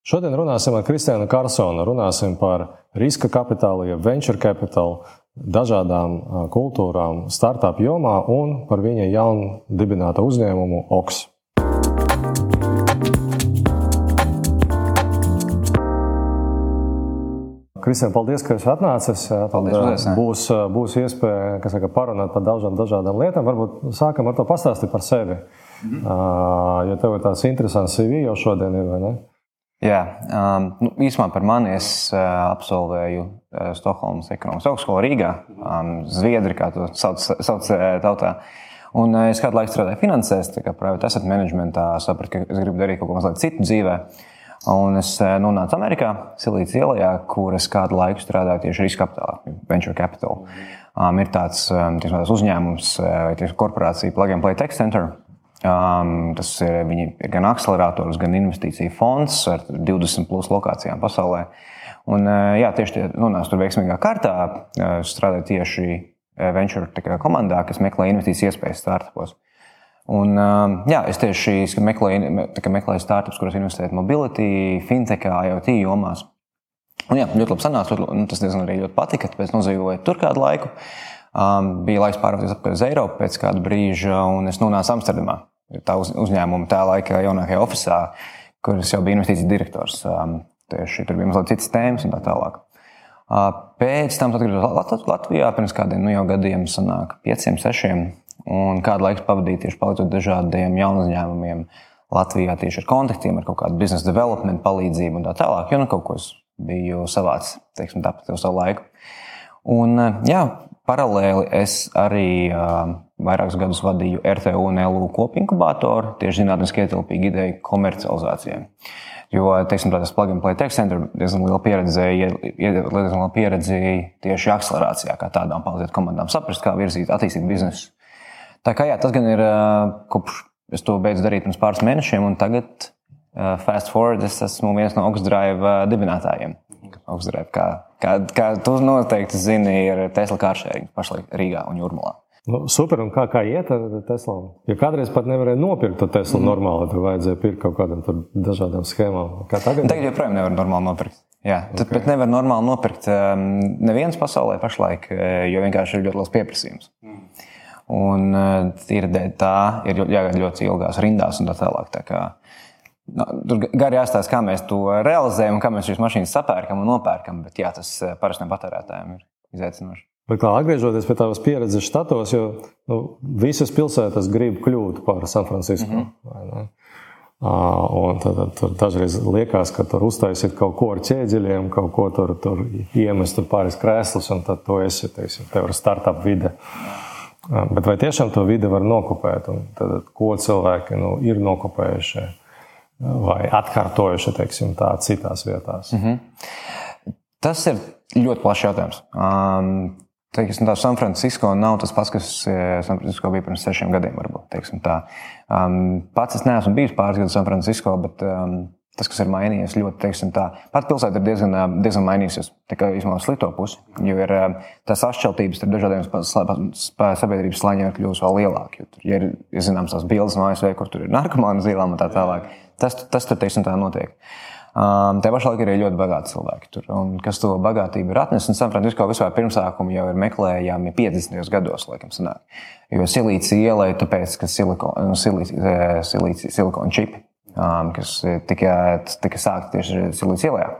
Šodien runāsim ar Kristiānu Karsonu. Runāsim par riska kapitālu, jeb venture capital, dažādām kultūrām, startup jomā un par viņa jaunu dibināto uzņēmumu OKS. Kristian, paldies, ka esi atnācis. Paldies, Tad, būs, būs iespēja saka, parunāt par daudzām dažādām lietām. Varbūt sākam ar to pastāstīt par sevi. Mm -hmm. Jo tev ir tāds interesants CV jau šodien, ir, vai ne? Jā, um, nu, īsumā par mani es uh, absolvēju uh, Stokholmas ekonomikas augstskolu Rīgā, um, Zviedri, kā to sauc, sauc tautā. Un uh, es kādu laiku strādāju finansēs, kā private asset managementā, sapratu, ka es gribu darīt kaut ko mazliet citu dzīvē. Un es uh, nonācu Amerikā, Silīcijas ielā, kur es kādu laiku strādāju tieši riska kapitālā, venture capital. Um, ir tāds, um, uzņēmums vai uh, korporācija Plug and Play Tech Center, Um, tas ir, ir gan akcelerators, gan investīcija fonds ar 20 plus lokācijām pasaulē. Un, uh, jā, tieši tie nonāca tur veiksmīgā kārtā. Uh, strādāju tieši venture komandā, kas meklē investīcijas iespējas startupos. Un, um, jā, es tieši meklēju, meklēju startups, kuros investēt mobility, fintech, IoT jomās. Un, jā, ļoti labi sanāca. Tas diezgan arī ļoti patika. Tāpēc nodzīvoju tur kādu laiku. Um, bija laiks pārvākties atpakaļ uz Eiropu pēc kāda brīža, un es nonācu Amsterdamā tā uz, uzņēmuma tā laika jaunākajā oficiālā, kuras jau bija investīcijas direktors. Um, tieši tur bija mazliet citas tēmas un tā tālāk. Uh, pēc tam atgriezos Latvijā pirms kādiem nu, gadiem, sanāk, pieciem, sešiem. Un kādu laiku pavadīju tieši palīdzot dažādiem jaunu uzņēmumiem Latvijā, tieši ar kontaktiem, ar kaut kādu biznesa development palīdzību un tā tālāk. Jo nu kaut ko es biju savāds, teiksim, tā pat jau savu laiku. Un, uh, jā, paralēli es arī uh, vairākus gadus vadīju RTU un LU kopinkubātoru, tieši zinātniski ietilpīgi ideju komercializācijai. Jo, teiksim, tas plug and play tech center diezgan liela pieredze, diezgan liela pieredze tieši akcelerācijā, kā tādām palīdzēt komandām saprast, kā virzīt, attīstīt biznesu. Tā kā jā, tas gan ir kopš es to beidzu darīt pirms pāris mēnešiem, un tagad, fast forward, es esmu viens no Oxdrive dibinātājiem. Oxdrive, kā, kā, kā tu noteikti zini, ir Tesla kāršēriņš pašlaik Rīgā un Jurmalā. Nu, super, un kā, kā iet ar Teslu? Ja kādreiz pat nevarēja nopirkt to Teslu mm. normāli, tad vajadzēja pirkt kaut kādam dažādām schēmām. Kā tagad? Tagad joprojām nevar normāli nopirkt. Jā, tad, okay. bet nevar normāli nopirkt um, neviens pasaulē pašlaik, eh, jo vienkārši ir ļoti liels pieprasījums. Mm. Un uh, ir tā, ir jāgaida ļoti ilgās rindās un tā tālāk. Tā kā, nu, tur gari jāstāsta, kā mēs to realizējam un kā mēs šīs mašīnas sapērkam un nopērkam. Bet jā, tas eh, parastiem patērētājiem ir izaicinoši. Bet kā atgriežoties pie tavas pieredzes štatos, jo nu, visas pilsētas grib kļūt par San Francisco. Mm -hmm. Un tad, tad tur dažreiz liekas, ka tur uztaisīt kaut ko ar ķēdziļiem, kaut ko tur, tur iemest tur pāris krēslus, un tad tu esi, teiksim, tev ir startup vide. Bet vai tiešām to vidi var nokopēt? Un tad, ko cilvēki nu, ir nokopējuši vai atkārtojuši, teiksim, tā citās vietās? Mm -hmm. Tas ir ļoti plašs jautājums. Um, Teiksim, tā San Francisco nav tas pats, kas eh, San Francisco bija pirms sešiem gadiem. Varbūt, um, pats es neesmu bijis pāris gadus San Francisco, bet um, tas, kas ir mainījies, ļoti, teiksim, tā pat pilsēta ir diezgan, uh, diezgan mainījusies. Tikai izmantojot slikto pusi, jo ir tās atšķirības starp dažādiem sabiedrības slāņiem kļūst vēl lielākas. Tur ja ir ja zināms tās bildes no ASV, kur tur ir narkomāni zīlām un tā tālāk. Tas, tas tur, teiksim, tā notiek. Um, Te pašā laikā ir ļoti bagāti cilvēki. Tur, un, kas to bagātību ir atnesis? San Francisco vispār pirmsākumu jau ir meklējami 50. gados, laikam, sanāk. Jo silīcija ielai, tāpēc, ka silikona, nu, silīcija, silīcija, silikona čipi, um, kas tika, tika sākti tieši silīcija ielā,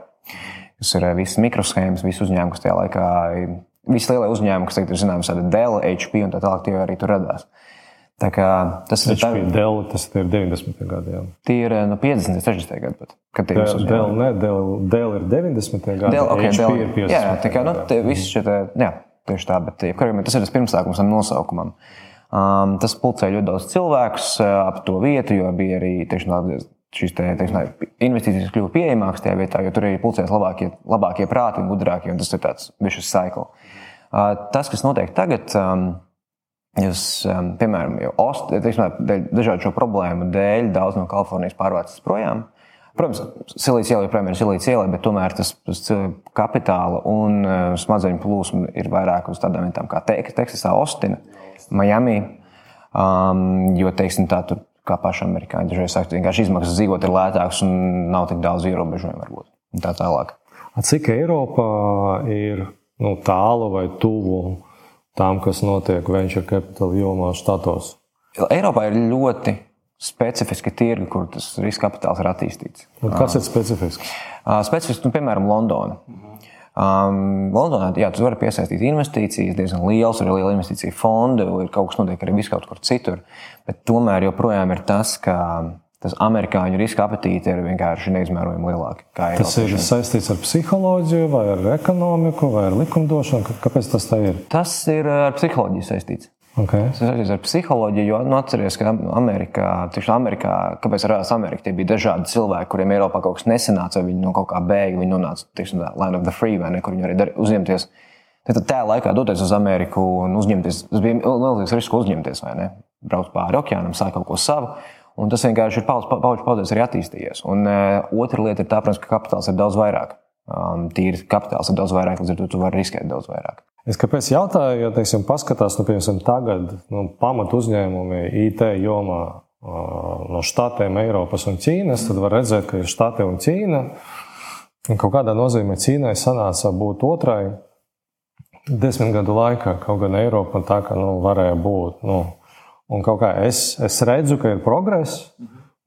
kas ir visas mikroshēmas, visi uzņēmumi, kas tajā laikā, visi lielie uzņēmumi, kas tagad ir zināms, tāda Dell, HP un tā tālāk, tie arī tur radās. Tas ir tā, Dell, tas ir 90. gadi. Jā. Tie ir no 50. un 60. gadi. Pat, kad tie ir Dell, ne, Dell, Dell ir 90. gadi. Dell, okay, HP Dell, ir 50. Jā, tā kā nu, visi šie, jā, tieši tā, bet jebkuriem tas ir tas pirmsākums tam nosaukumam. Um, tas pulcēja ļoti daudz cilvēku ap to vietu, jo bija arī tieši, šīs te, teiksim, investīcijas kļuva pieejamākas tajā vietā, jo tur arī pulcējas labākie, labākie prāti un gudrākie, un tas ir tāds vicious cycle. Uh, tas, kas notiek tagad, um, Jūs, um, piemēram, ost, teiksim, dažādu šo problēmu dēļ daudz no Kalifornijas pārvācas projām. Protams, silīcija iela joprojām ir silīcija iela, bet tomēr tas, tas kapitāla un uh, smadzeņu plūsma ir vairāk uz tādām vietām kā Teksasā, Ostina, Miami. Um, jo, teiksim, tā tur kā paši amerikāņi. Dažreiz saka, ka vienkārši izmaksas dzīvot ir lētākas un nav tik daudz ierobežojumu varbūt. Tā tālāk. Cik Eiropā ir nu, tālu vai tuvu tam, kas notiek venture capital jomā štatos? Eiropā ir ļoti specifiski tirgi, kur tas riska kapitāls ir attīstīts. Un kas ir specifisks? Specifiski, nu, piemēram, Londona. Um, Londonā jā, tu vari piesaistīt investīcijas, diezgan liels, ir liela investīcija fonda, ir kaut kas notiek arī viskaut kur citur. Bet tomēr joprojām ir tas, ka tas amerikāņu riska apetīte ir vienkārši neizmērojami lielāka. Tas ir saistīts ar psiholoģiju, vai ar ekonomiku, vai ar likumdošanu. Kāpēc tas tā ir? Tas ir ar psiholoģiju saistīts. Okay. Tas saistīts ar psiholoģiju, jo nu, atcerieties, ka Amerikā, tieši Amerikā, kāpēc radās Amerika, tie bija dažādi cilvēki, kuriem Eiropā kaut kas nesanāca, viņi no kaut kā bēga, viņi nonāca tieši line of the free, vai ne, kur viņi arī uzņemties. Tad tajā laikā doties uz Ameriku un uzņemties, tas bija milzīgs risks uzņemties, vai ne? Braukt pāri okeānam, sākt kaut ko savu. Un tas vienkārši ir pauģis paudzēs arī attīstījies. Un uh, otra lieta ir tā, protams, ka kapitāls ir daudz vairāk. Um, tīri kapitāls ir daudz vairāk, līdz ar to tu vari riskēt daudz vairāk. Es kāpēc jautāju, jo, teiksim, paskatās, nu, piemēram, tagad nu, pamat uzņēmumi IT jomā no štatiem, Eiropas un Ķīnas, tad var redzēt, ka ir štāti un Ķīna. Un kaut kādā nozīmē Ķīnai sanāca būt otrai desmit gadu laikā, kaut gan Eiropa tā kā nu, varēja būt. Nu, un kaut kā es, es redzu, ka ir progress.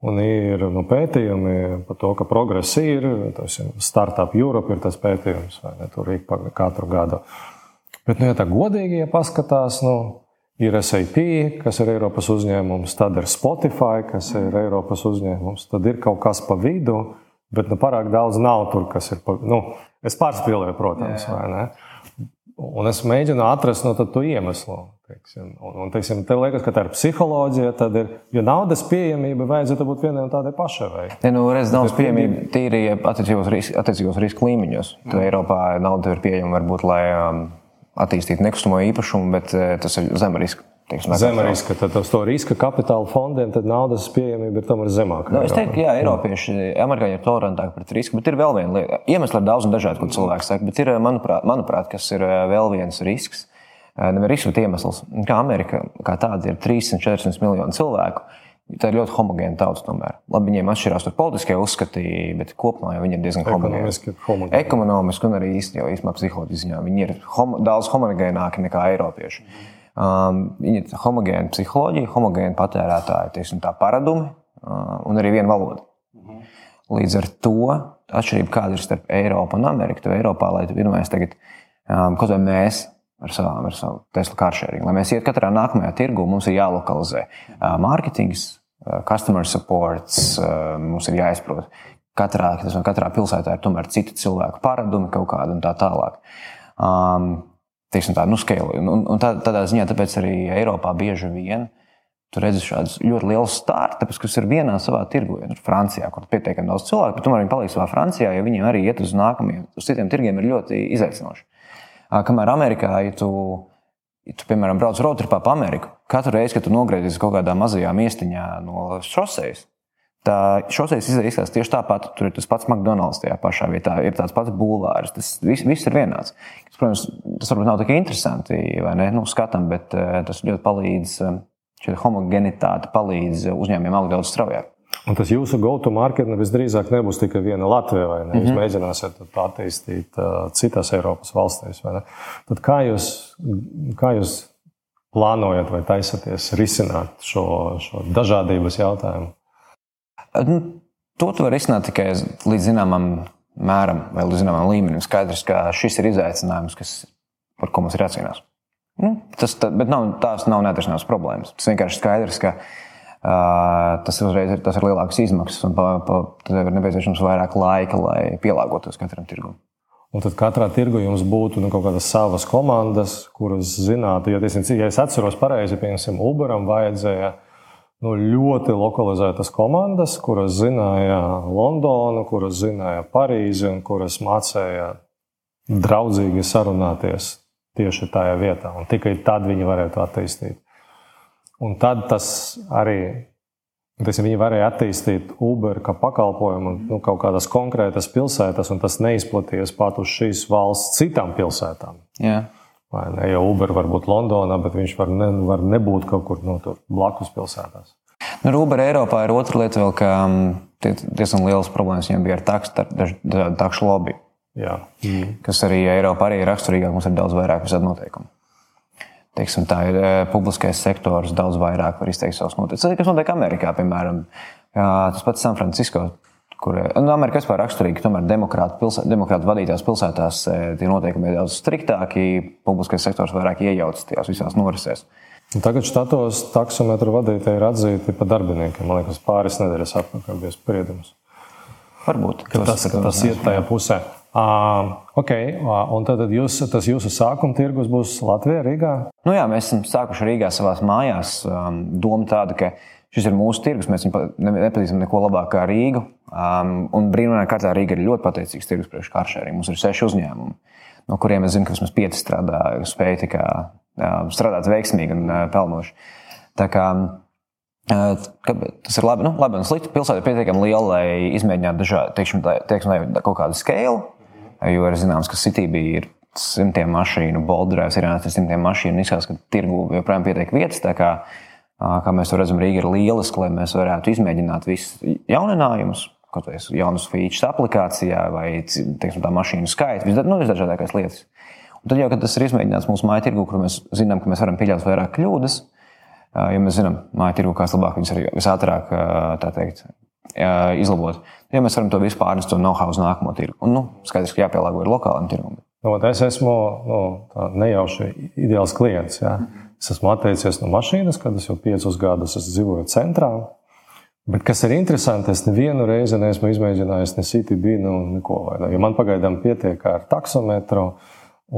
Un ir nu, pētījumi par to, ka progress ir. Tas ir Startup Europe ir tas pētījums, vai ne? Tur ir katru gadu. Bet, nu, ja tā godīgi ja paskatās, nu, ir SAP, kas ir Eiropas uzņēmums, tad ir Spotify, kas ir Eiropas uzņēmums, tad ir kaut kas pa vidu, bet nu, pārāk daudz nav tur, kas ir. Pa, nu, es pārspīlēju, protams, vai ne? Un es mēģinu atrast no to iemeslu. Teiksim. Un, un teiksim, te liekas, ka tā ir psiholoģija, tad ir, jo naudas pieejamība vajadzētu būt vienai un tādai pašai. Vai? Ne, nu, redz, naudas pieejamība tīri attiecīgos, risk, risku līmeņos. Tu Eiropā nauda ir pieejama varbūt, lai um, attīstīt nekustamo īpašumu, bet eh, tas ir zema riska. Zema riska, tad uz to riska kapitāla fondiem naudas pieejamība ir tomēr zemāka. Nu, es teiktu, ka jā, Eiropieši, Amerikāņi ir tolerantāki pret risku, bet ir vēl viena lieta. Iemesli ir daudz un dažādi, ko cilvēks saka, bet ir, manuprāt, manuprāt kas ir eh, vēl viens risks. Eh, nevis risks, bet iemesls. Kā Amerika kā tāda ir 300-400 miljonu cilvēku Tā ir ļoti homogēna tauta. Tomēr. Labi, viņiem atšķirās politiskie uzskati, bet kopumā viņi ir diezgan homogēni. Ekonomiski un arī īstenībā psiholoģiski viņi ir homo, daudz homogēnāki nekā eiropieši. Um, viņi ir homogēni psiholoģija, homogēni patērētāji, teiksim, tā paradumi uh, un arī viena valoda. Līdz ar to atšķirība, kāda ir starp Eiropu un Ameriku, tad Eiropā, lai vienmēr tagad, um, kaut vai mēs ar, savām, ar savu Tesla kāršēringu. Lai mēs ietu katrā nākamajā tirgu, mums ir jālokalizē mārketings, customer supports, mums ir jāizprot. Katrā, katrā pilsētā ir tomēr citi cilvēku paradumi kaut kādi un tā tālāk. Um, tā, nu, scale. un, un tā, tādā ziņā arī Eiropā bieži vien tur redz šādus ļoti lielus startupus, kas ir vienā savā tirgu. Ja, Francijā, kur pietiekami daudz cilvēku, bet tomēr viņi paliek savā Francijā, jo viņi arī iet uz nākamajiem, uz citiem tirgiem ir ļoti izaicinoši. Kamēr Amerikā, ja tu, ja tu piemēram, brauc roadtripā pa Ameriku, katru reizi, kad tu nogriezies kaut kādā mazajā miestiņā no šoseis, tā šoseis izskatās tieši tāpat. Tur ir tas pats McDonald's tajā pašā vietā, ir tāds pats bulvārs. Tas viss, viss ir vienāds. Tas, protams, tas varbūt nav tik interesanti, vai ne? Nu, skatam, bet tas ļoti palīdz, šī homogenitāte palīdz uzņēmumiem augt daudz straujāk. Un tas jūsu go-to-market visdrīzāk nebūs tikai viena Latvija, vai ne? Jūs mm -hmm. mēģināsiet to attīstīt uh, citās Eiropas valstīs. Tad kā jūs, kā jūs plānojat vai taisaties risināt šo, šo dažādības jautājumu? Nu, to tu vari risināt tikai līdz zināmam mēram vai līdz zināmam līmenim. Skaidrs, ka šis ir izaicinājums, kas, par ko mums ir jācīnās. Nu, tas, tā, nav, tās nav neatrisināmas problēmas. Tas vienkārši skaidrs, ka tas uzreiz ir, tas ir lielākas izmaksas un pa, pa, tad ir nepieciešams vairāk laika, lai pielāgotos katram tirgumam. Un tad katrā tirgu jums būtu nu, kaut kādas savas komandas, kuras zinātu, jo, tiesim, ja es atceros pareizi, piemēram, Uberam vajadzēja nu, ļoti lokalizētas komandas, kuras zināja Londonu, kuras zināja Parīzi un kuras mācīja draudzīgi sarunāties tieši tajā vietā. Un tikai tad viņi varētu attīstīt. Un tad tas arī teiksim, viņi varēja attīstīt Uber kā pakalpojumu nu, kaut kādās konkrētās pilsētās, un tas neizplatījies pat uz šīs valsts citām pilsētām. Yeah. Vai ne? Jo Uber var būt Londonā, bet viņš var, ne, var nebūt kaut kur no nu, tur blakus pilsētās. Nu, Uber Eiropā ir otra lieta, vēl, ka diezgan liels problēmas viņiem bija ar taksu, taksu lobby. Jā. Mm. Kas arī Eiropā arī ir raksturīgāk, mums ir daudz vairāk visādi noteikumi. Teiksim, tā ir publiskais sektors, daudz vairāk var izteikt savus noteikumus. Tas, kas notiek Amerikā, piemēram, tas pats San Francisco. Kur, nu, Amerikā vispār raksturīgi, tomēr demokrātu, pilsē, demokrātu vadītās pilsētās tie noteikumi ir daudz striktāki, publiskais sektors vairāk iejaucas tajās visās norisēs. Tagad štatos taksometru vadītāji ir atzīti par darbiniekiem. Man liekas, pāris nedēļas atpakaļ bija spriedums. Varbūt tas, tas, tas iet tajā pusē. Uh, okay. Un tad jūs, tas jūsu sākuma tirgus būs Latvijā, Rīgā? Nu jā, mēs esam sākuši Rīgā savā mājās. Um, doma tāda, ka šis ir mūsu tirgus, mēs nepazīstam neko labāk kā Rīgu. Um, un brīnumainā kārtā Rīga ir ļoti pateicīgs tirgus priekš kāršēriem. Mums ir seši uzņēmumi, no kuriem es zinu, ka vismaz pieci strādā, spēj kā, uh, strādāt veiksmīgi un uh, pelnoši. Tā kā, uh, Tas ir labi, nu, labi un slikti. Pilsēta ir pietiekami liela, lai izmēģinātu dažādu, teiksim, teiksim, kaut kādu skēlu. Jo ir zināms, ka City bija ir simtiem mašīnu, Boldrēs ir simtiem mašīnu. Izskatās, ka tirgu joprojām pietiek vietas. Kā, mēs to redzam, Rīga ir lieliska, lai mēs varētu izmēģināt visus jauninājumus, kaut vai jaunus features aplikācijā vai teiksim, tā mašīnu skaitu, vis, nu, visdažādākās lietas. Un tad jau, kad tas ir izmēģināts mūsu māju tirgu, kur mēs zinām, ka mēs varam pieļaut vairāk kļūdas, ja mēs zinām, māju tirgu, kā labāk viņas arī visātrāk teikt, izlabot. Ja mēs varam to visu pārnest no know-how uz nākamo tirgu, un nu, skaidrs, ka jāpielāgo ir lokālam tirgumam. Nu, es esmu nu, nejauši ideāls klients. Jā. Es esmu atteicies no mašīnas, kad es jau piecus gadus dzīvoju centrā. Bet kas ir interesanti, es nevienu reizi neesmu izmēģinājis ne CTB, nu, neko. Vai, jo man pagaidām pietiek ar taksometru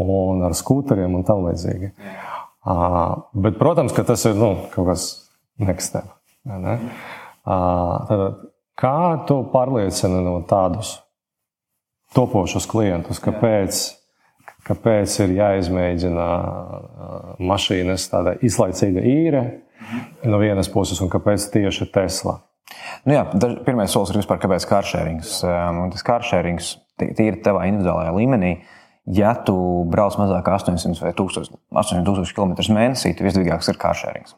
un ar skūteriem un tam līdzīgi. Uh, bet, protams, ka tas ir nu, kaut kas next step. Ne? Uh, tad, Kā tu pārliecini no tādus topošus klientus, kāpēc, kāpēc ir jāizmēģina mašīnas tāda izlaicīga īre no vienas puses, un kāpēc tieši Tesla? Nu jā, pirmais solis ir vispār, kāpēc kāršērings. Un tas kāršērings tīri tavā individuālajā līmenī. Ja tu brauc mazāk kā 800 vai 1000, 800 000 km mēnesī, tad visdrīzākais ir kāršērings.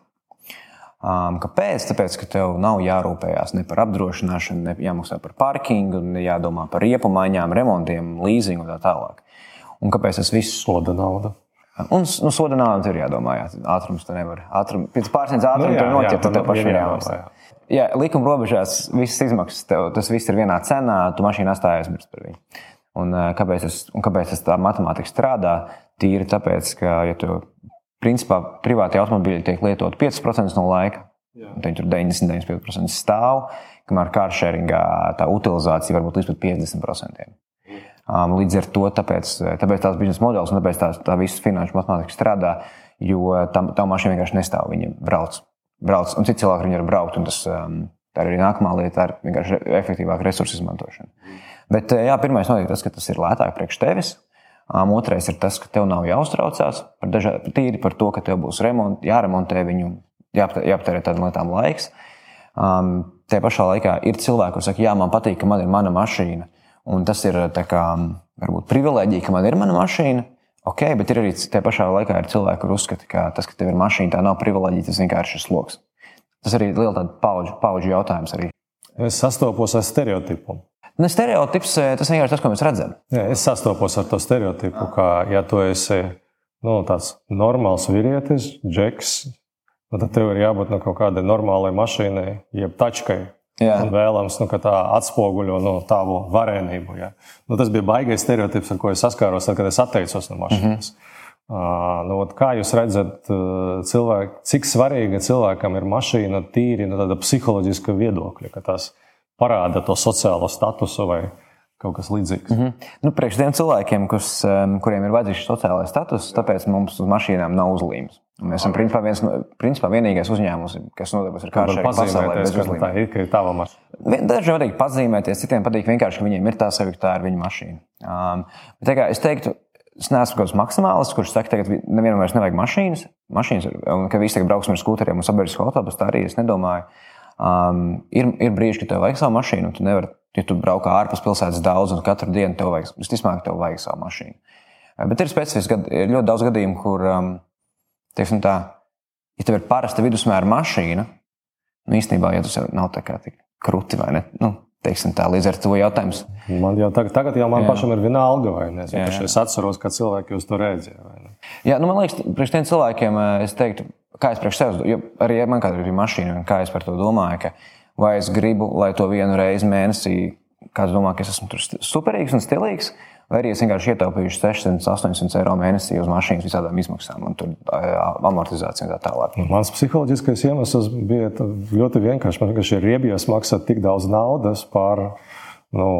Um, kāpēc? Tāpēc, ka tev nav jārūpējas ne par apdrošināšanu, ne jāmaksā par parkingu, ne jādomā par riepu maiņām, remontiem, līzingu un tā tālāk. Un kāpēc tas viss soda nauda? Un nu, soda nauda ir jādomā, jā, ātrums tur nevar. Ātrum, pēc pārsniedz ātrumu nu, jā, noķert, tad tev pašam jāmaksā. Jā. likuma robežās visas izmaksas, tev, tas viss ir vienā cenā, tu mašīnā atstājies aizmirst par viņu. Un, kāpēc, tas, un kāpēc tas tā matemātika strādā? Tīri tāpēc, ka, ja tu principā privāti automobīļi tiek lietoti 5% no laika. Tad tur 99% stāv, kamēr kāršēringā tā utilizācija var būt līdz 50%. Um, līdz ar to tāpēc, tāpēc tās biznesa modelis un tāpēc tā, tā visas finanšu matemātika strādā, jo tā, tā mašīna vienkārši nestāv. Viņa brauc, brauc un citi cilvēki var braukt. Tas, um, tā ir arī nākamā lieta, ir vienkārši efektīvāka resursu izmantošana. Bet jā, pirmais notiek tas, ka tas ir lētāk priekš tevis. Um, otrais ir tas, ka tev nav jāuztraucās par dažādiem, tīri par to, ka tev būs remont, jāremontē viņu, jāaptērē tādām lietām laiks. Um, Tajā pašā laikā ir cilvēki, kuriem saka, jā, man patīk, ka man ir mana mašīna. Un tas ir kā, varbūt privilēģija, ka man ir mana mašīna. Ok, bet ir arī tajā pašā laikā ir cilvēki, kuriem uzskata, ka tas, ka tev ir mašīna, tā nav privilēģija, tas vienkārši ir sloks. Tas arī ir liels paudžu, paudžu jautājums. Arī. Es sastopos ar stereotipu. Ne stereotips, eh, tas vienkārši tas, ko mēs redzam. Jā, es sastopos ar to stereotipu, ka, ja tu esi nu, tāds normāls vīrietis, džeks, nu, tad tev ir jābūt no kaut kādai normālai mašīnai, jeb tačkai. Jā. Un vēlams, nu, ka tā atspoguļo nu, tavu varenību. Ja. Nu, tas bija baisais stereotips, ar ko es saskāros, tad, kad es atteicos no mašīnas. Mm -hmm. Uh, nu, kā jūs redzat, cilvēki, cik svarīga cilvēkam ir mašīna tīri no tāda psiholoģiska viedokļa, ka tās parāda to sociālo statusu vai kaut kas līdzīgs. Mm -hmm. nu, priekš tiem cilvēkiem, kas, kuriem ir vajadzīgs sociālais status, tāpēc mums uz mašīnām nav uzlīmes. Mēs esam principā, viens, principā vienīgais uzņēmums, kas nodarbojas ar kārtu pasaulē. Tā ir, tava mašīna. Dažiem patīk pazīmēties, citiem patīk vienkārši, ka viņiem ir tā sevi, ka tā ir viņa mašīna. Um, bet, kā, es teiktu, es neesmu kaut kāds maksimālists, kurš saka, ka nevienam vairs nevajag mašīnas, mašīnas un ka visi tagad brauksim ar skūteriem un sabiedrisko autobusu. Tā arī es nedomāju. Um, ir, ir brīži, kad tev vajag savu mašīnu, un tu nevari, ja tu braukā ārpus pilsētas daudz, un katru dienu tev vajag, visticamāk, tev vajag savu mašīnu. Uh, bet ir specifiski, ir ļoti daudz gadījumu, kur, um, teiksim tā, ja tev ir parasta vidusmēra mašīna, Nu, īstenībā, ja tas nav tā kā tik krūti vai ne. Nu, Teiksim, tā, līdz ar to jautājums. Man jau tagad, tagad jau man jā. pašam ir viena alga, vai ne? Es, es atceros, kā cilvēki uz to rēģēja. Jā, nu, man liekas, priekš tiem cilvēkiem es teiktu, kā es priekš sevis, jo arī man kāda ir mašīna, un kā es par to domāju, ka vai es gribu, lai to vienu reizi mēnesī, kāds domā, ka es esmu superīgs un stilīgs, Vai arī es vienkārši ietaupīju 600, 800 eiro mēnesī uz mašīnas visādām izmaksām, un tur amortizācija un tā tālāk. Mans psiholoģiskais iemesls bija ļoti vienkāršs. Man vienkārši ir riebies maksāt tik daudz naudas par, nu,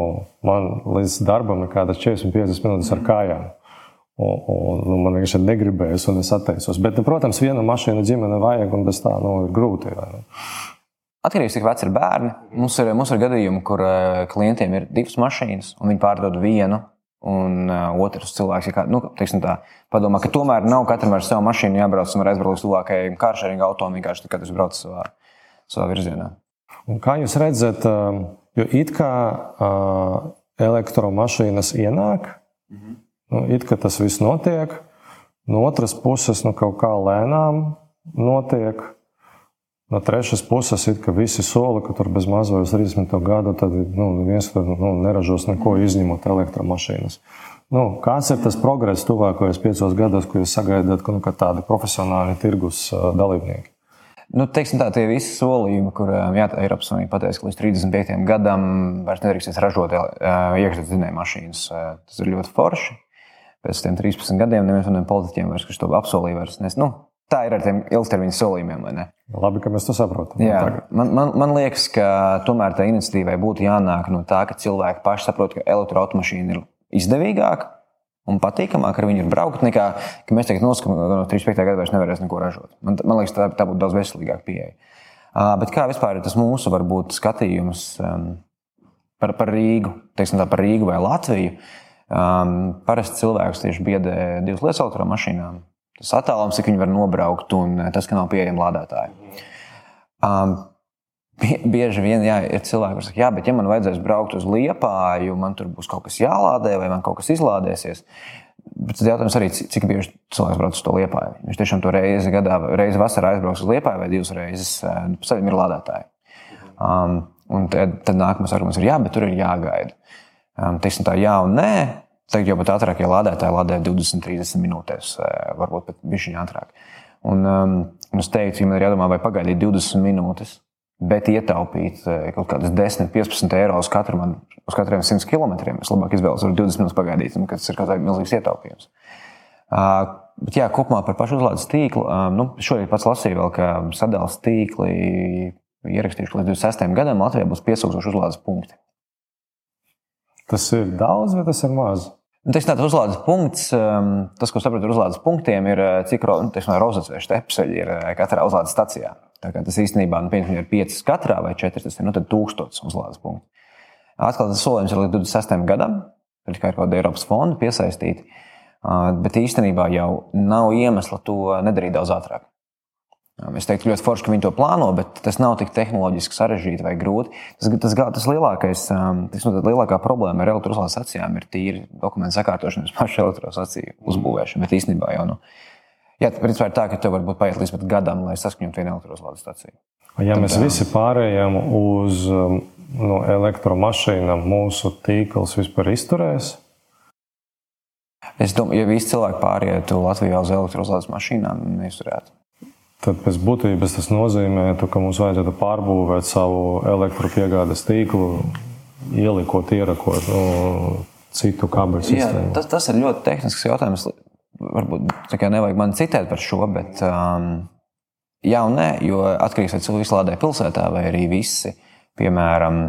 man līdz darbam kādas 40-50 minūtes ar kājām. Un, un, nu, man vienkārši negribējās, un es atteicos. Bet, nu, protams, viena mašīna ģimene vajag, un bez tā nu, ir grūti. Vai, Atkarīgs no tā, cik veci ir bērni. Mums ir, mums ir gadījumi, kur klientiem ir divas mašīnas, un viņi pārdod vienu Un uh, otrs cilvēks, ja kā, nu, tā, padomā, ka tomēr nav katram ar savu mašīnu jābrauc un aizbraukt līdz tuvākajai kāršēringa auto, vienkārši tad, kad viņš brauc savā, savā virzienā. Un kā jūs redzat, jo it kā uh, elektromašīnas ienāk, mm -hmm. nu, it kā tas viss notiek, no otras puses nu, kaut kā lēnām notiek. No trešas puses, ir, ka visi soli, ka tur bez mazos 30 gadu, tad nu, viens tur nu, neražos neko izņemot elektromašīnas. Nu, kāds ir tas progress tuvākajos piecos gados, ko jūs sagaidāt, ka nu, tādi profesionāli tirgus dalībnieki? Nu, teiksim tā, tie visi solījumi, kuriem Eiropas Savienība pateica, ka līdz 35 gadam vairs nedrīkstēs ražot iekšzemes dzinēju mašīnas. Tas ir ļoti forši. Pēc tam 13 gadiem neviens no politiķiem vairs to apsolīja. Vairs nes, nu, tā ir ar tiem ilgtermiņa solījumiem. Labi, ka mēs to saprotam. Jā, man, man, man liekas, ka tomēr tā iniciatīvai būtu jānāk no tā, ka cilvēki paši saprot, ka elektroautomašīna ir izdevīgāka un patīkamāk ar viņu braukt, nekā ka mēs tagad noskatām, ka no 35. gada vairs nevarēs neko ražot. Man, man liekas, tā, tā būtu daudz veselīgāka pieeja. Uh, bet kā vispār ir tas mūsu varbūt, skatījums um, par, par Rīgu, teiksim, tā, par Rīgu vai Latviju? Um, parasti cilvēks tieši biedē divas lietas automašīnām tas attālums, cik viņi var nobraukt, un eh, tas, ka nav pieejama lādētāji. Um, bieži vien jā, ir cilvēki, kas saka, jā, bet ja man vajadzēs braukt uz liepāju, man tur būs kaut kas jālādē, vai man kaut kas izlādēsies. Bet tad jautājums arī, cik bieži cilvēks brauc uz to liepāju. Viņš tiešām to reizi gadā, reizi vasarā aizbrauks uz liepāju, vai divas reizes eh, nu, pēc tam ir lādētāji. Um, un tad, tad nākamais arguments ir, jā, bet tur ir jāgaida. Um, teiksim tā, jā un nē. Tagad jau pat ātrākie lādētāji lādē 20, 30 minūtēs, eh, varbūt pat bišķiņā ātrāk. Un, um, un es teiktu, ja man ir jādomā, vai pagaidīt 20 minūtes, bet ietaupīt eh, kaut kādas 10, 15 eiro uz katru man, uz katriem 100 km. Es labāk izvēlos 20 minūtes pagaidīt, un tas ir kaut kāds milzīgs ietaupījums. Uh, Bet jā, kopumā par pašu uzlādes tīklu. Um, nu, šodien pats lasīju, vēl, ka sadalījuma tīkli ierakstījuši, ka līdz 26. gadam Latvijā būs 5000 uzlādes punkti. Tas ir daudz, vai tas ir maz? Nu, teiksim, tāds uzlādes punkts, um, tas, ko saprotu ar uzlādes punktiem, ir uh, cik rozets vai stepseļi ir uh, katrā uzlādes stacijā. Tas īstenībā nu, ir 5 katrā vai 4, tas ir nu, 1000 uzlādes punktu. Atkal tas solījums ir līdz 26. gadam, kā ir kaut kāda Eiropas fonda piesaistīta, uh, bet īstenībā jau nav iemesla to nedarīt daudz ātrāk. Es teiktu, ļoti forši, ka viņi to plāno, bet tas nav tik tehnoloģiski sarežģīti vai grūti. Tas, tas, tas lielākais, tas, nu, lielākā problēma ar elektroslādes stacijām ir tīri dokumentu sakārtošana, pašu elektrostaciju uzbūvēšana. Bet īstenībā jau, nu, jā, principā ir tā, ka tev varbūt paiet līdz pat gadam, lai saskaņotu vienu elektroslādes staciju. Ja Tad, mēs tā... visi pārējām uz no elektromašīnām, mūsu tīkls vispār izturēs. Es domāju, ja visi cilvēki pārietu Latvijā uz elektroslādes mašīnām, neizturētu. Tad pēc būtības tas nozīmē, ka mums vajadzētu pārbūvēt savu elektropiegādes tīklu, ielikot, ierakot nu, citu kabeļu sistēmu. Jā, tas, tas ir ļoti tehnisks jautājums. Varbūt nevajag man citēt par šo, bet um, jā un nē, jo atkarīgs no vai cilvēks lādē pilsētā vai arī visi, piemēram,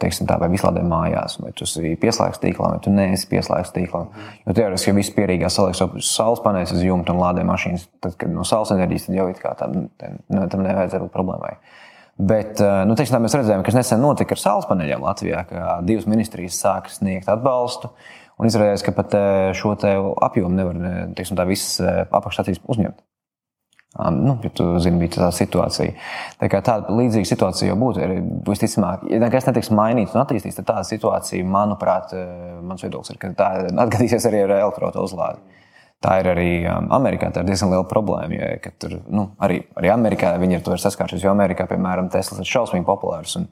teiksim, tā, vai vislādē mājās, vai tu esi pieslēgts tīklam, vai tu neesi pieslēgts tīklam. Jo teorētiski, ja viss pierīgā saliek saules paneļus uz jumta un lādē mašīnas, tad, kad no saules enerģijas, tad jau tam, tam nevajadzētu būt problēmai. Bet eh, nu, teiksim, tā, mēs redzējām, kas nesen notika ar saules paneļiem Latvijā, ka divas ministrijas sāka sniegt atbalstu. Un izrādījās, ka pat eh, šo apjomu nevar teiksim, tā, visas apakšstācijas uzņemt. Nu, ja tu zini, bija tā situācija. Tā kā tāda līdzīga situācija jau būtu. Visticamāk, ja nekas netiks mainīts un attīstīts, tad tāda situācija, manuprāt, eh, mans viedoklis ir, ka tā atgadīsies arī ar elektroautorātu uzlādi. Tā ir arī um, Amerikā. Tā ir diezgan liela problēma. Jo, tur, nu, arī, arī Amerikā viņi ir to saskārušies. Jo Amerikā, piemēram, Tesla ir šausmīgi populārs un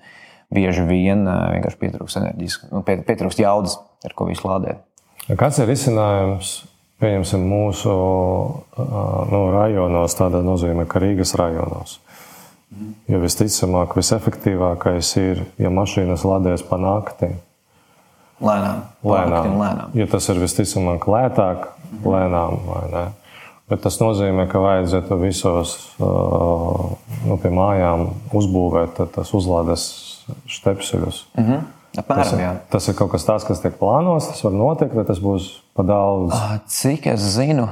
bieži vien uh, vienkārši pietrūkst enerģijas, nu, pietrūkst jaudas, ar ko visu lādēt. Kāds ir risinājums? Pieņemsim, mūsu nu, rajonos, tādā nozīmē, ka Rīgas rajonos. Jo visticamāk, visefektīvākais ir, ja mašīnas lādēs pa nakti. Lēnām. Lēnām. lēnām. Jo tas ir visticamāk lētāk, lēnām. Bet tas nozīmē, ka vajadzētu visos nu, pie mājām uzbūvēt tas uzlādes štepseļus. Mm -hmm. Apmēram, tas, ir, tas ir kaut kas tāds, kas tiek plānots, tas var notikt, vai tas būs pa daudz? Cik es zinu,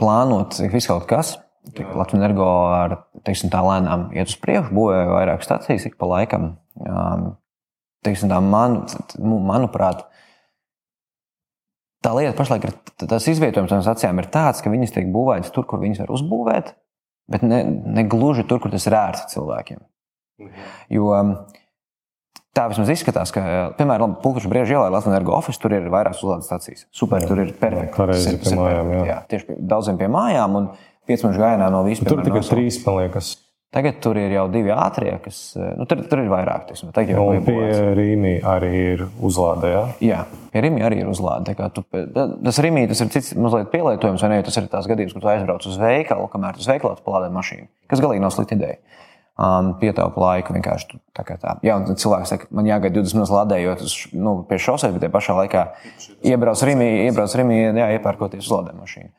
plānots ir viss kaut kas. Latvijas energo ar teiksim, tā lēnām iet uz priekšu, būvē vairāk stācijas ik pa laikam. Teiksim, tā, man, manuprāt, tā lieta pašlaik ir tas izvietojums no stācijām ir tāds, ka viņas tiek būvētas tur, kur viņas var uzbūvēt, bet ne, ne gluži tur, kur tas ir ērti cilvēkiem. Jo Tā vismaz izskatās, ka, piemēram, Pulksteņa brīvā ielā Latvijas energo office tur ir vairākas uzlādes stācijas. Super, jā, tur ir perfekti. Pareizi pie mājām, jā. jā. Tieši pie, daudziem pie mājām un 5 minūšu gājienā no vispār. Tur tikai trīs paliekas. Tagad tur ir jau divi ātrie, kas nu, tur, tur ir vairāk. Teiksim, tagad jau un pie Rīmī arī ir uzlāde. Jā, jā pie Rīmī arī ir uzlāde. Tu, tas Rīmī tas ir cits mazliet pielietojums, vai ne? Tas ir tās gadījums, kad tu aizbrauc uz veikalu, kamēr tu uz veikalu palādē mašīnu. Kas galīgi nav slikta ideja um, pietaupa laiku. Vienkārši tā kā tā. Jā, un cilvēks saka, man jāgaida 20 minūtes lādējot uz, nu, pie šoseis, bet tajā pašā laikā iebrauc Rīgā, iebrauc Rīgā, jā, iepērkoties uz lādē mašīnu.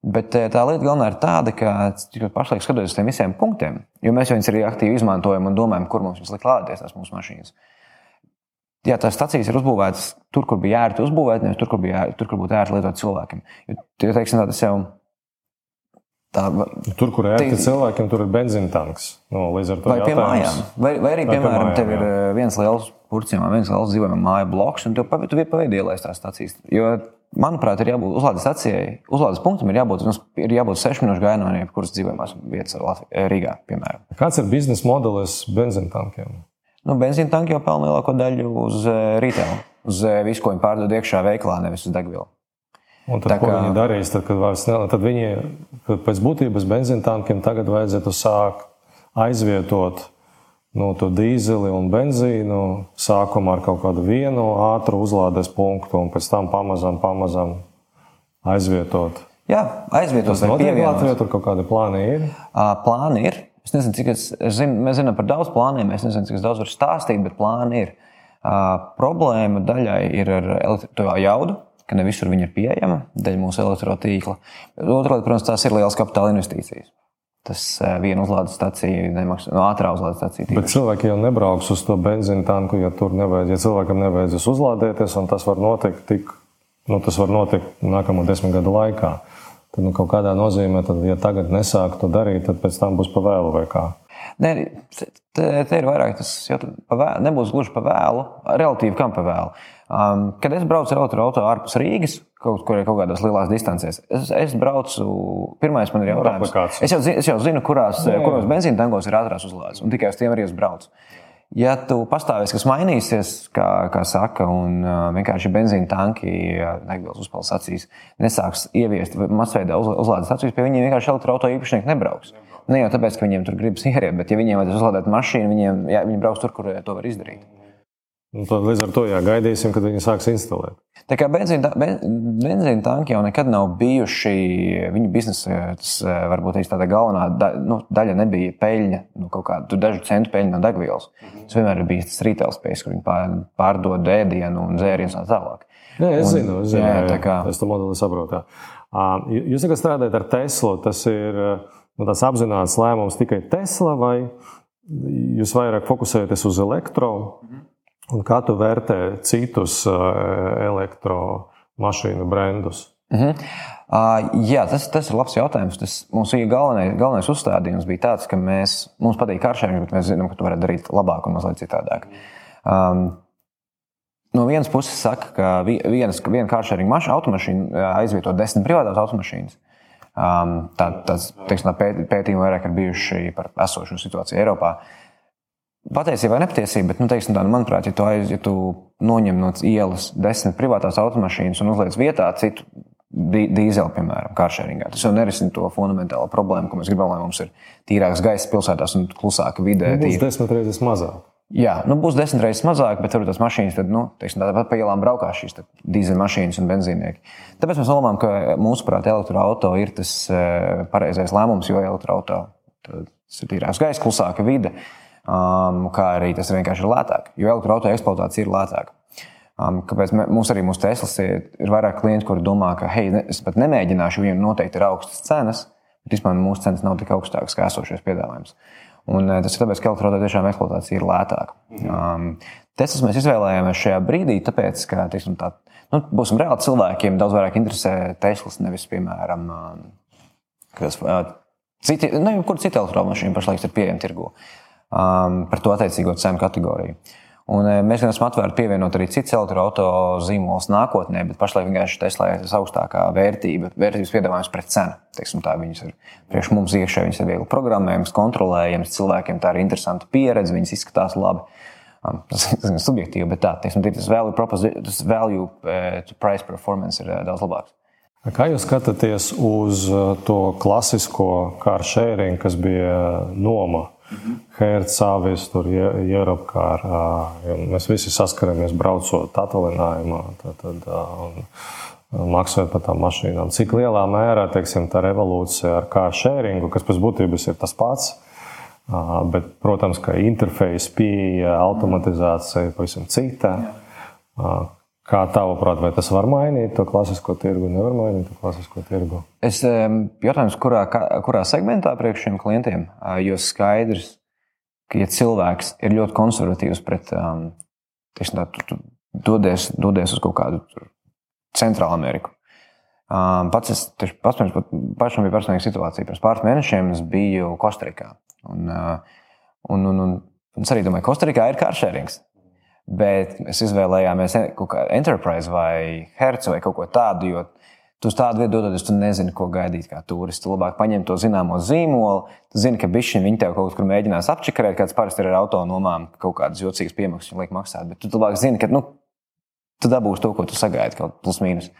Bet eh, tā lieta galvenā ir tāda, ka pašlaik skatoties uz tiem visiem punktiem, jo mēs viņus arī aktīvi izmantojam un domājam, kur mums likt lādēties tās mūsu mašīnas. Jā, tās stācijas ir uzbūvētas tur, kur bija ērti uzbūvēt, nevis tur, kur, bija, tur, kur būtu ērti lietot cilvēkiem. Jo, teiksim, tā, tas jau ir Tā, tur, kur ir ērti cilvēkiem, tur ir benzīna tanks. Nu, līdz ar to vai pie mājām. Vai, vai arī, vai piemēram, mājām, tev ir jā. Viens liels purcījumā, viens liels dzīvojama māja bloks, un tu, tu paveidi ielaist tās stācijas. Jo, manuprāt, ir jābūt uzlādes stacijai, uzlādes punktam ir jābūt, ir jābūt 6 minūšu gājienā no jebkuras dzīvojamās vietas eh, Rīgā, piemēram. Kāds ir biznesa modelis benzīna tankiem? Nu, benzīna tanki jau pelna lielāko daļu uz retail, uz visu, ko viņi pārdod iekšā veiklā, nevis uz degvielu. Un tad, kā... ko viņi darīs, tad, kad vairs ne, tad viņi pēc būtības benzīna tankiem tagad vajadzētu sākt aizvietot nu, to dīzeli un benzīnu sākumā ar kaut kādu vienu ātru uzlādes punktu un pēc tam pamazām, pamazām aizvietot. Jā, aizvietot. Tas notiek Latvijā, tur kaut kādi plāni ir? Plāni ir. Es nezinu, cik es, es zinu, mēs zinām par daudz plāniem, es nezinu, cik es daudz varu stāstīt, bet plāni ir. Uh, problēma daļai ir ar elektrisko jaudu, ka ne visur viņa ir pieejama dēļ mūsu elektrotīkla. Lieta, protams, tās ir lielas kapitāla investīcijas. Tas eh, viena uzlādes stacija nemaksā, no ātrā uzlādes stacija. Tīpaši. Bet cilvēki jau nebrauks uz to benzīna tanku, ja tur nevajag, ja cilvēkam nevajadzēs uzlādēties, un tas var notikt tik, nu, tas var notikt nākamo desmit gadu laikā. Tad nu, kaut kādā nozīmē, tad, ja tagad nesāk to darīt, tad pēc tam būs pa vēlu vai kā. Nē, te, te ir vairāk tas vēlu, nebūs gluži pa vēlu, relatīvi kam pa vēlu. Um, kad es braucu ar automašīnu ārpus Rīgas, kaut kur kaut kādās lielās distancēs, es, es braucu. Pirmais man ir jautājums, es jau, es jau zinu, kurās, jā, jā. kuros benzīna tankos ir ātrās uzlādes, un tikai uz tiem arī es braucu. Ja tu pastāvēsi, kas mainīsies, kā, kā saka, un uh, vienkārši benzīna tanki, degvielas uzpildes acīs, nesāks ieviest masveidā uz, uzlādes acīs, pie viņiem vienkārši elektroautorāta īpašnieki nebrauks. Ne jau tāpēc, ka viņiem tur gribas ieriet, bet ja viņiem vajadzēs uzlādēt mašīnu, viņiem, jā, viņi brauks tur, kur to var izdarīt. Un tad līdz ar to jāgaidīsim, kad viņi sāks instalēt. Tā kā benzīna, benzīna tanki jau nekad nav bijuši viņu biznesa, tas eh, varbūt tāda galvenā da, nu, daļa nebija peļņa, nu, kaut kāda dažu centu peļņa no degvielas. Tas vienmēr bijis tas retail space, kur viņi pārdod ēdienu un dzērienus un tā tālāk. Jā, es un, zinu, es zinu, jā, jā, kā... es to modeli saprotu. Jūs tagad strādājat ar Teslu, tas ir nu, apzināts lēmums tikai Tesla vai jūs vairāk fokusējaties uz elektronisku? Un kā tu vērtē citus uh, elektromašīnu brendus? Uh -huh. uh, jā, tas, tas ir labs jautājums. Tas mūsu galvenais, galvenais uzstādījums bija tāds, ka mēs, mums patīk karšēji, bet mēs zinām, ka to varētu darīt labāk un mazliet citādāk. Um, no vienas puses, saka, ka vienas, viena kāršēringa mašīna, automašīna aizvieto desmit privātās automašīnas. Um, tā, tas, teiksim, tā pētījumi vairāk ir bijuši par esošo situāciju Eiropā. Uh, Patiesībā nepatiesība, bet, nu, teiksim, tā, nu, manuprāt, ja tu, aiz, ja tu noņem no ielas desmit privātās automašīnas un uzliec vietā citu dīzeļu, piemēram, kāršēringā. Tas jau nerisina to fundamentālo problēmu, ko mēs gribam, lai mums ir tīrāks gaiss pilsētās un klusāka vidē. Nu, būs desmit reizes mazāk. Jā, nu, būs desmit reizes mazāk, bet varbūt tās mašīnas tad, nu, teiksim, tāpat pa ielām braukās šīs dīzeļmašīnas un benzīnieki. Tāpēc mēs domājam, ka mūsuprāt, elektroautorāta ir tas eh, pareizais lēmums, jo elektroautorāta ir tīrāks gaisa, klusāka vide, um, kā arī tas vienkārši ir lētāk, jo elektroautorāta eksploatācija ir lētāka. Um, kāpēc mums arī mūsu Teslas ir, ir vairāk klienti, kuri domā, ka, hei, ne, es pat nemēģināšu, jo noteikti ir augstas cenas, bet vispār mūsu cenas nav tik augstākas kā esošais piedāvājums. Un, eh, tas ir tāpēc, ka elektroautorāta tiešām eksploatācija ir lētāka. Um, Teslas mēs izvēlējāmies šajā brīdī, tāpēc, ka tiksim, tā, nu, būsim reāli cilvēkiem daudz vairāk interesē Teslas, nevis, piemēram, um, kas, uh, citi, ne, nu, kur cita elektromašīna pašlaik ir pieejama tirgu um, par to attiecīgo cenu kategoriju. Un e, mēs esam atvērti pievienot arī citas elektroautorāta zīmolus nākotnē, bet pašlaik vienkārši Tesla ir visaugstākā vērtība, vērtības piedāvājums pret cenu. Teiksim, tā, viņas ir priekš mums iekšā, viņas ir viegli programmējamas, kontrolējams, cilvēkiem tā ir interesanta pieredze, viņas izskatās labi. Um, tas ir subjektīvi, bet tā, teiksim, tas value, tas value e, to price performance ir e, daudz labāks. Kā jūs skatāties uz to klasisko car sharing, kas bija noma? Hertz, Avis, tur Eiropkār. Mēs visi saskaramies braucot atvaļinājumā. Tad, tad, maksājot par tām mašīnām. Cik lielā mērā teiksim, tā revolūcija ar car sharingu, kas pēc būtības ir tas pats, bet, protams, ka interfeisa pieeja, automatizācija pavisam cita. Jā. Kā tavuprāt, vai tas var mainīt to klasisko tirgu, nevar mainīt to klasisko tirgu? Es jautājums, kurā, kurā segmentā priekš šiem klientiem, jo skaidrs, ka ja cilvēks ir ļoti konservatīvs pret, teiksim, tā, tu, tu dodies, dodies uz kaut kādu Centrālu Ameriku. Pats es tieši pats, pašam bija personīga situācija. Pirms pāris mēnešiem es biju Kostarikā. Un, un, un, un, un es arī domāju, ka Kostarikā ir kāršērings. Bet mēs izvēlējāmies kaut kādu enterprise vai hercu vai kaut ko tādu, jo tu uz tādu vietu dodoties, tu nezini, ko gaidīt kā turists. Tu labāk paņem to zināmo zīmolu, tu zini, ka bišķiņi viņi tev kaut kur mēģinās apčikarēt, kāds parasti ir ar autonomām, kaut kādas jocīgas piemaksas viņi liek maksāt. Bet tu labāk zini, ka nu, tu dabūsi to, ko tu sagaidi, kaut plus mīnus.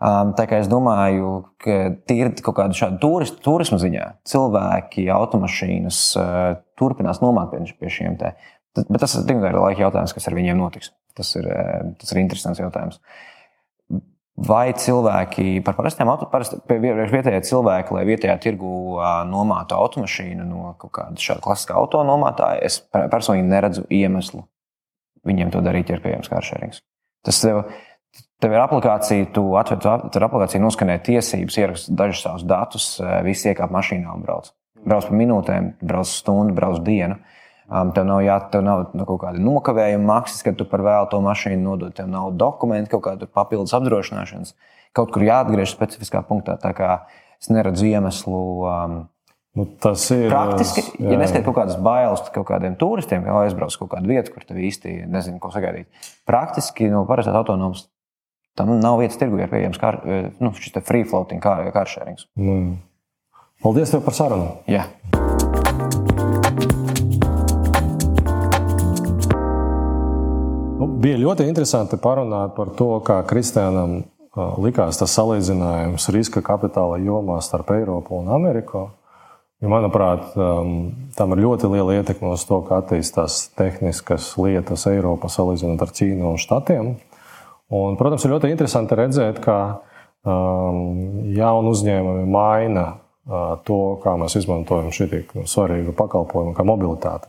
Um, tā kā es domāju, ka tīri kaut kāda šāda turist, turisma ziņā cilvēki, automašīnas uh, turpinās nomāt pie šiem te Bet tas ir laika jautājums, kas ar viņiem notiks. Tas ir, eh, tas ir interesants jautājums. Vai cilvēki par parastiem automašīnām, vietējie cilvēki, lai vietējā tirgu nomātu automašīnu no kaut kāda šāda klasiskā autonomātāja, es personīgi neredzu iemeslu viņiem to darīt, ja ir pieejams kāršērings. Tas tev, tev ir aplikācija, tu atver tur aplikāciju, noskanē tiesības, ierakst dažus savus datus, visi iekāp mašīnā un brauc. Brauc pa minūtēm, brauc stundu, brauc dienu. Uh, Um, tev nav, jā, tev nav nu, kaut kāda nokavējuma maksas, kad tu par vēlu to mašīnu nodod. Tev nav dokumentu, kaut kāda papildus apdrošināšanas. Kaut kur jāatgriežas specifiskā punktā. Tā kā es neredzu iemeslu. Um, Nu, tas ir praktiski. Jā, ja neskatās kaut kādas bailes kaut kādiem turistiem, kā aizbrauc kaut kādu vietu, kur tu īsti nezini, ko sagaidīt. Praktiski no parastās autonomas tam nav vietas tirgu, ir pieejams kā, nu, šis free floating kā, kāršērings. Mm. Paldies tev par sarunu! Jā. Bija ļoti interesanti parunāt par to, kā Kristiānam likās tas salīdzinājums riska kapitāla jomā starp Eiropu un Ameriku. Ja, manuprāt, tam ir ļoti liela ietekme uz to, kā attīstās tehniskas lietas Eiropā salīdzinot ar Ķīnu un Štatiem. Un, protams, ir ļoti interesanti redzēt, kā um, jauni uzņēmumi maina uh, to, kā mēs izmantojam šī svarīgu pakalpojumu, kā mobilitāti.